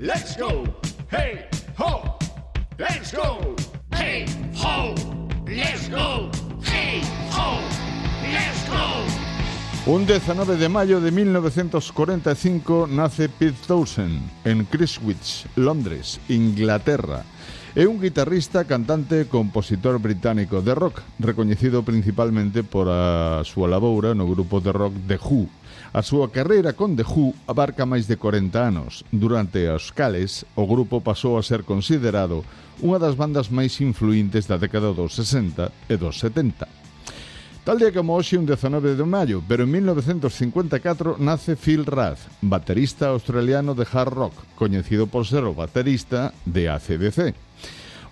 let's go. Hey, ho, let's go. Hey, ho, let's go. Hey, ho, let's go. Un 19 de mayo de 1945 nace Pete Townsend en Chiswick, Londres, Inglaterra. é un guitarrista, cantante e compositor británico de rock, recoñecido principalmente por a súa laboura no grupo de rock The Who. A súa carreira con The Who abarca máis de 40 anos. Durante os cales, o grupo pasou a ser considerado unha das bandas máis influintes da década dos 60 e dos 70. Tal día como hoxe, un 19 de maio, pero en 1954 nace Phil Rath, baterista australiano de hard rock, coñecido por ser o baterista de ACDC.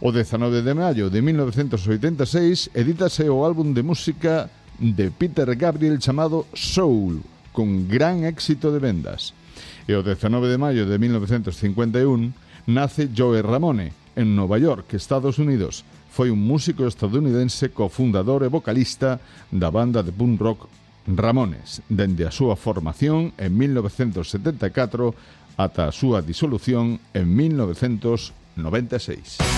O 19 de maio de 1986 edítase o álbum de música de Peter Gabriel chamado Soul, con gran éxito de vendas. E o 19 de maio de 1951 nace Joe Ramone, en Nova York, Estados Unidos, foi un músico estadounidense cofundador e vocalista da banda de punk rock Ramones, dende a súa formación en 1974 ata a súa disolución en 1996.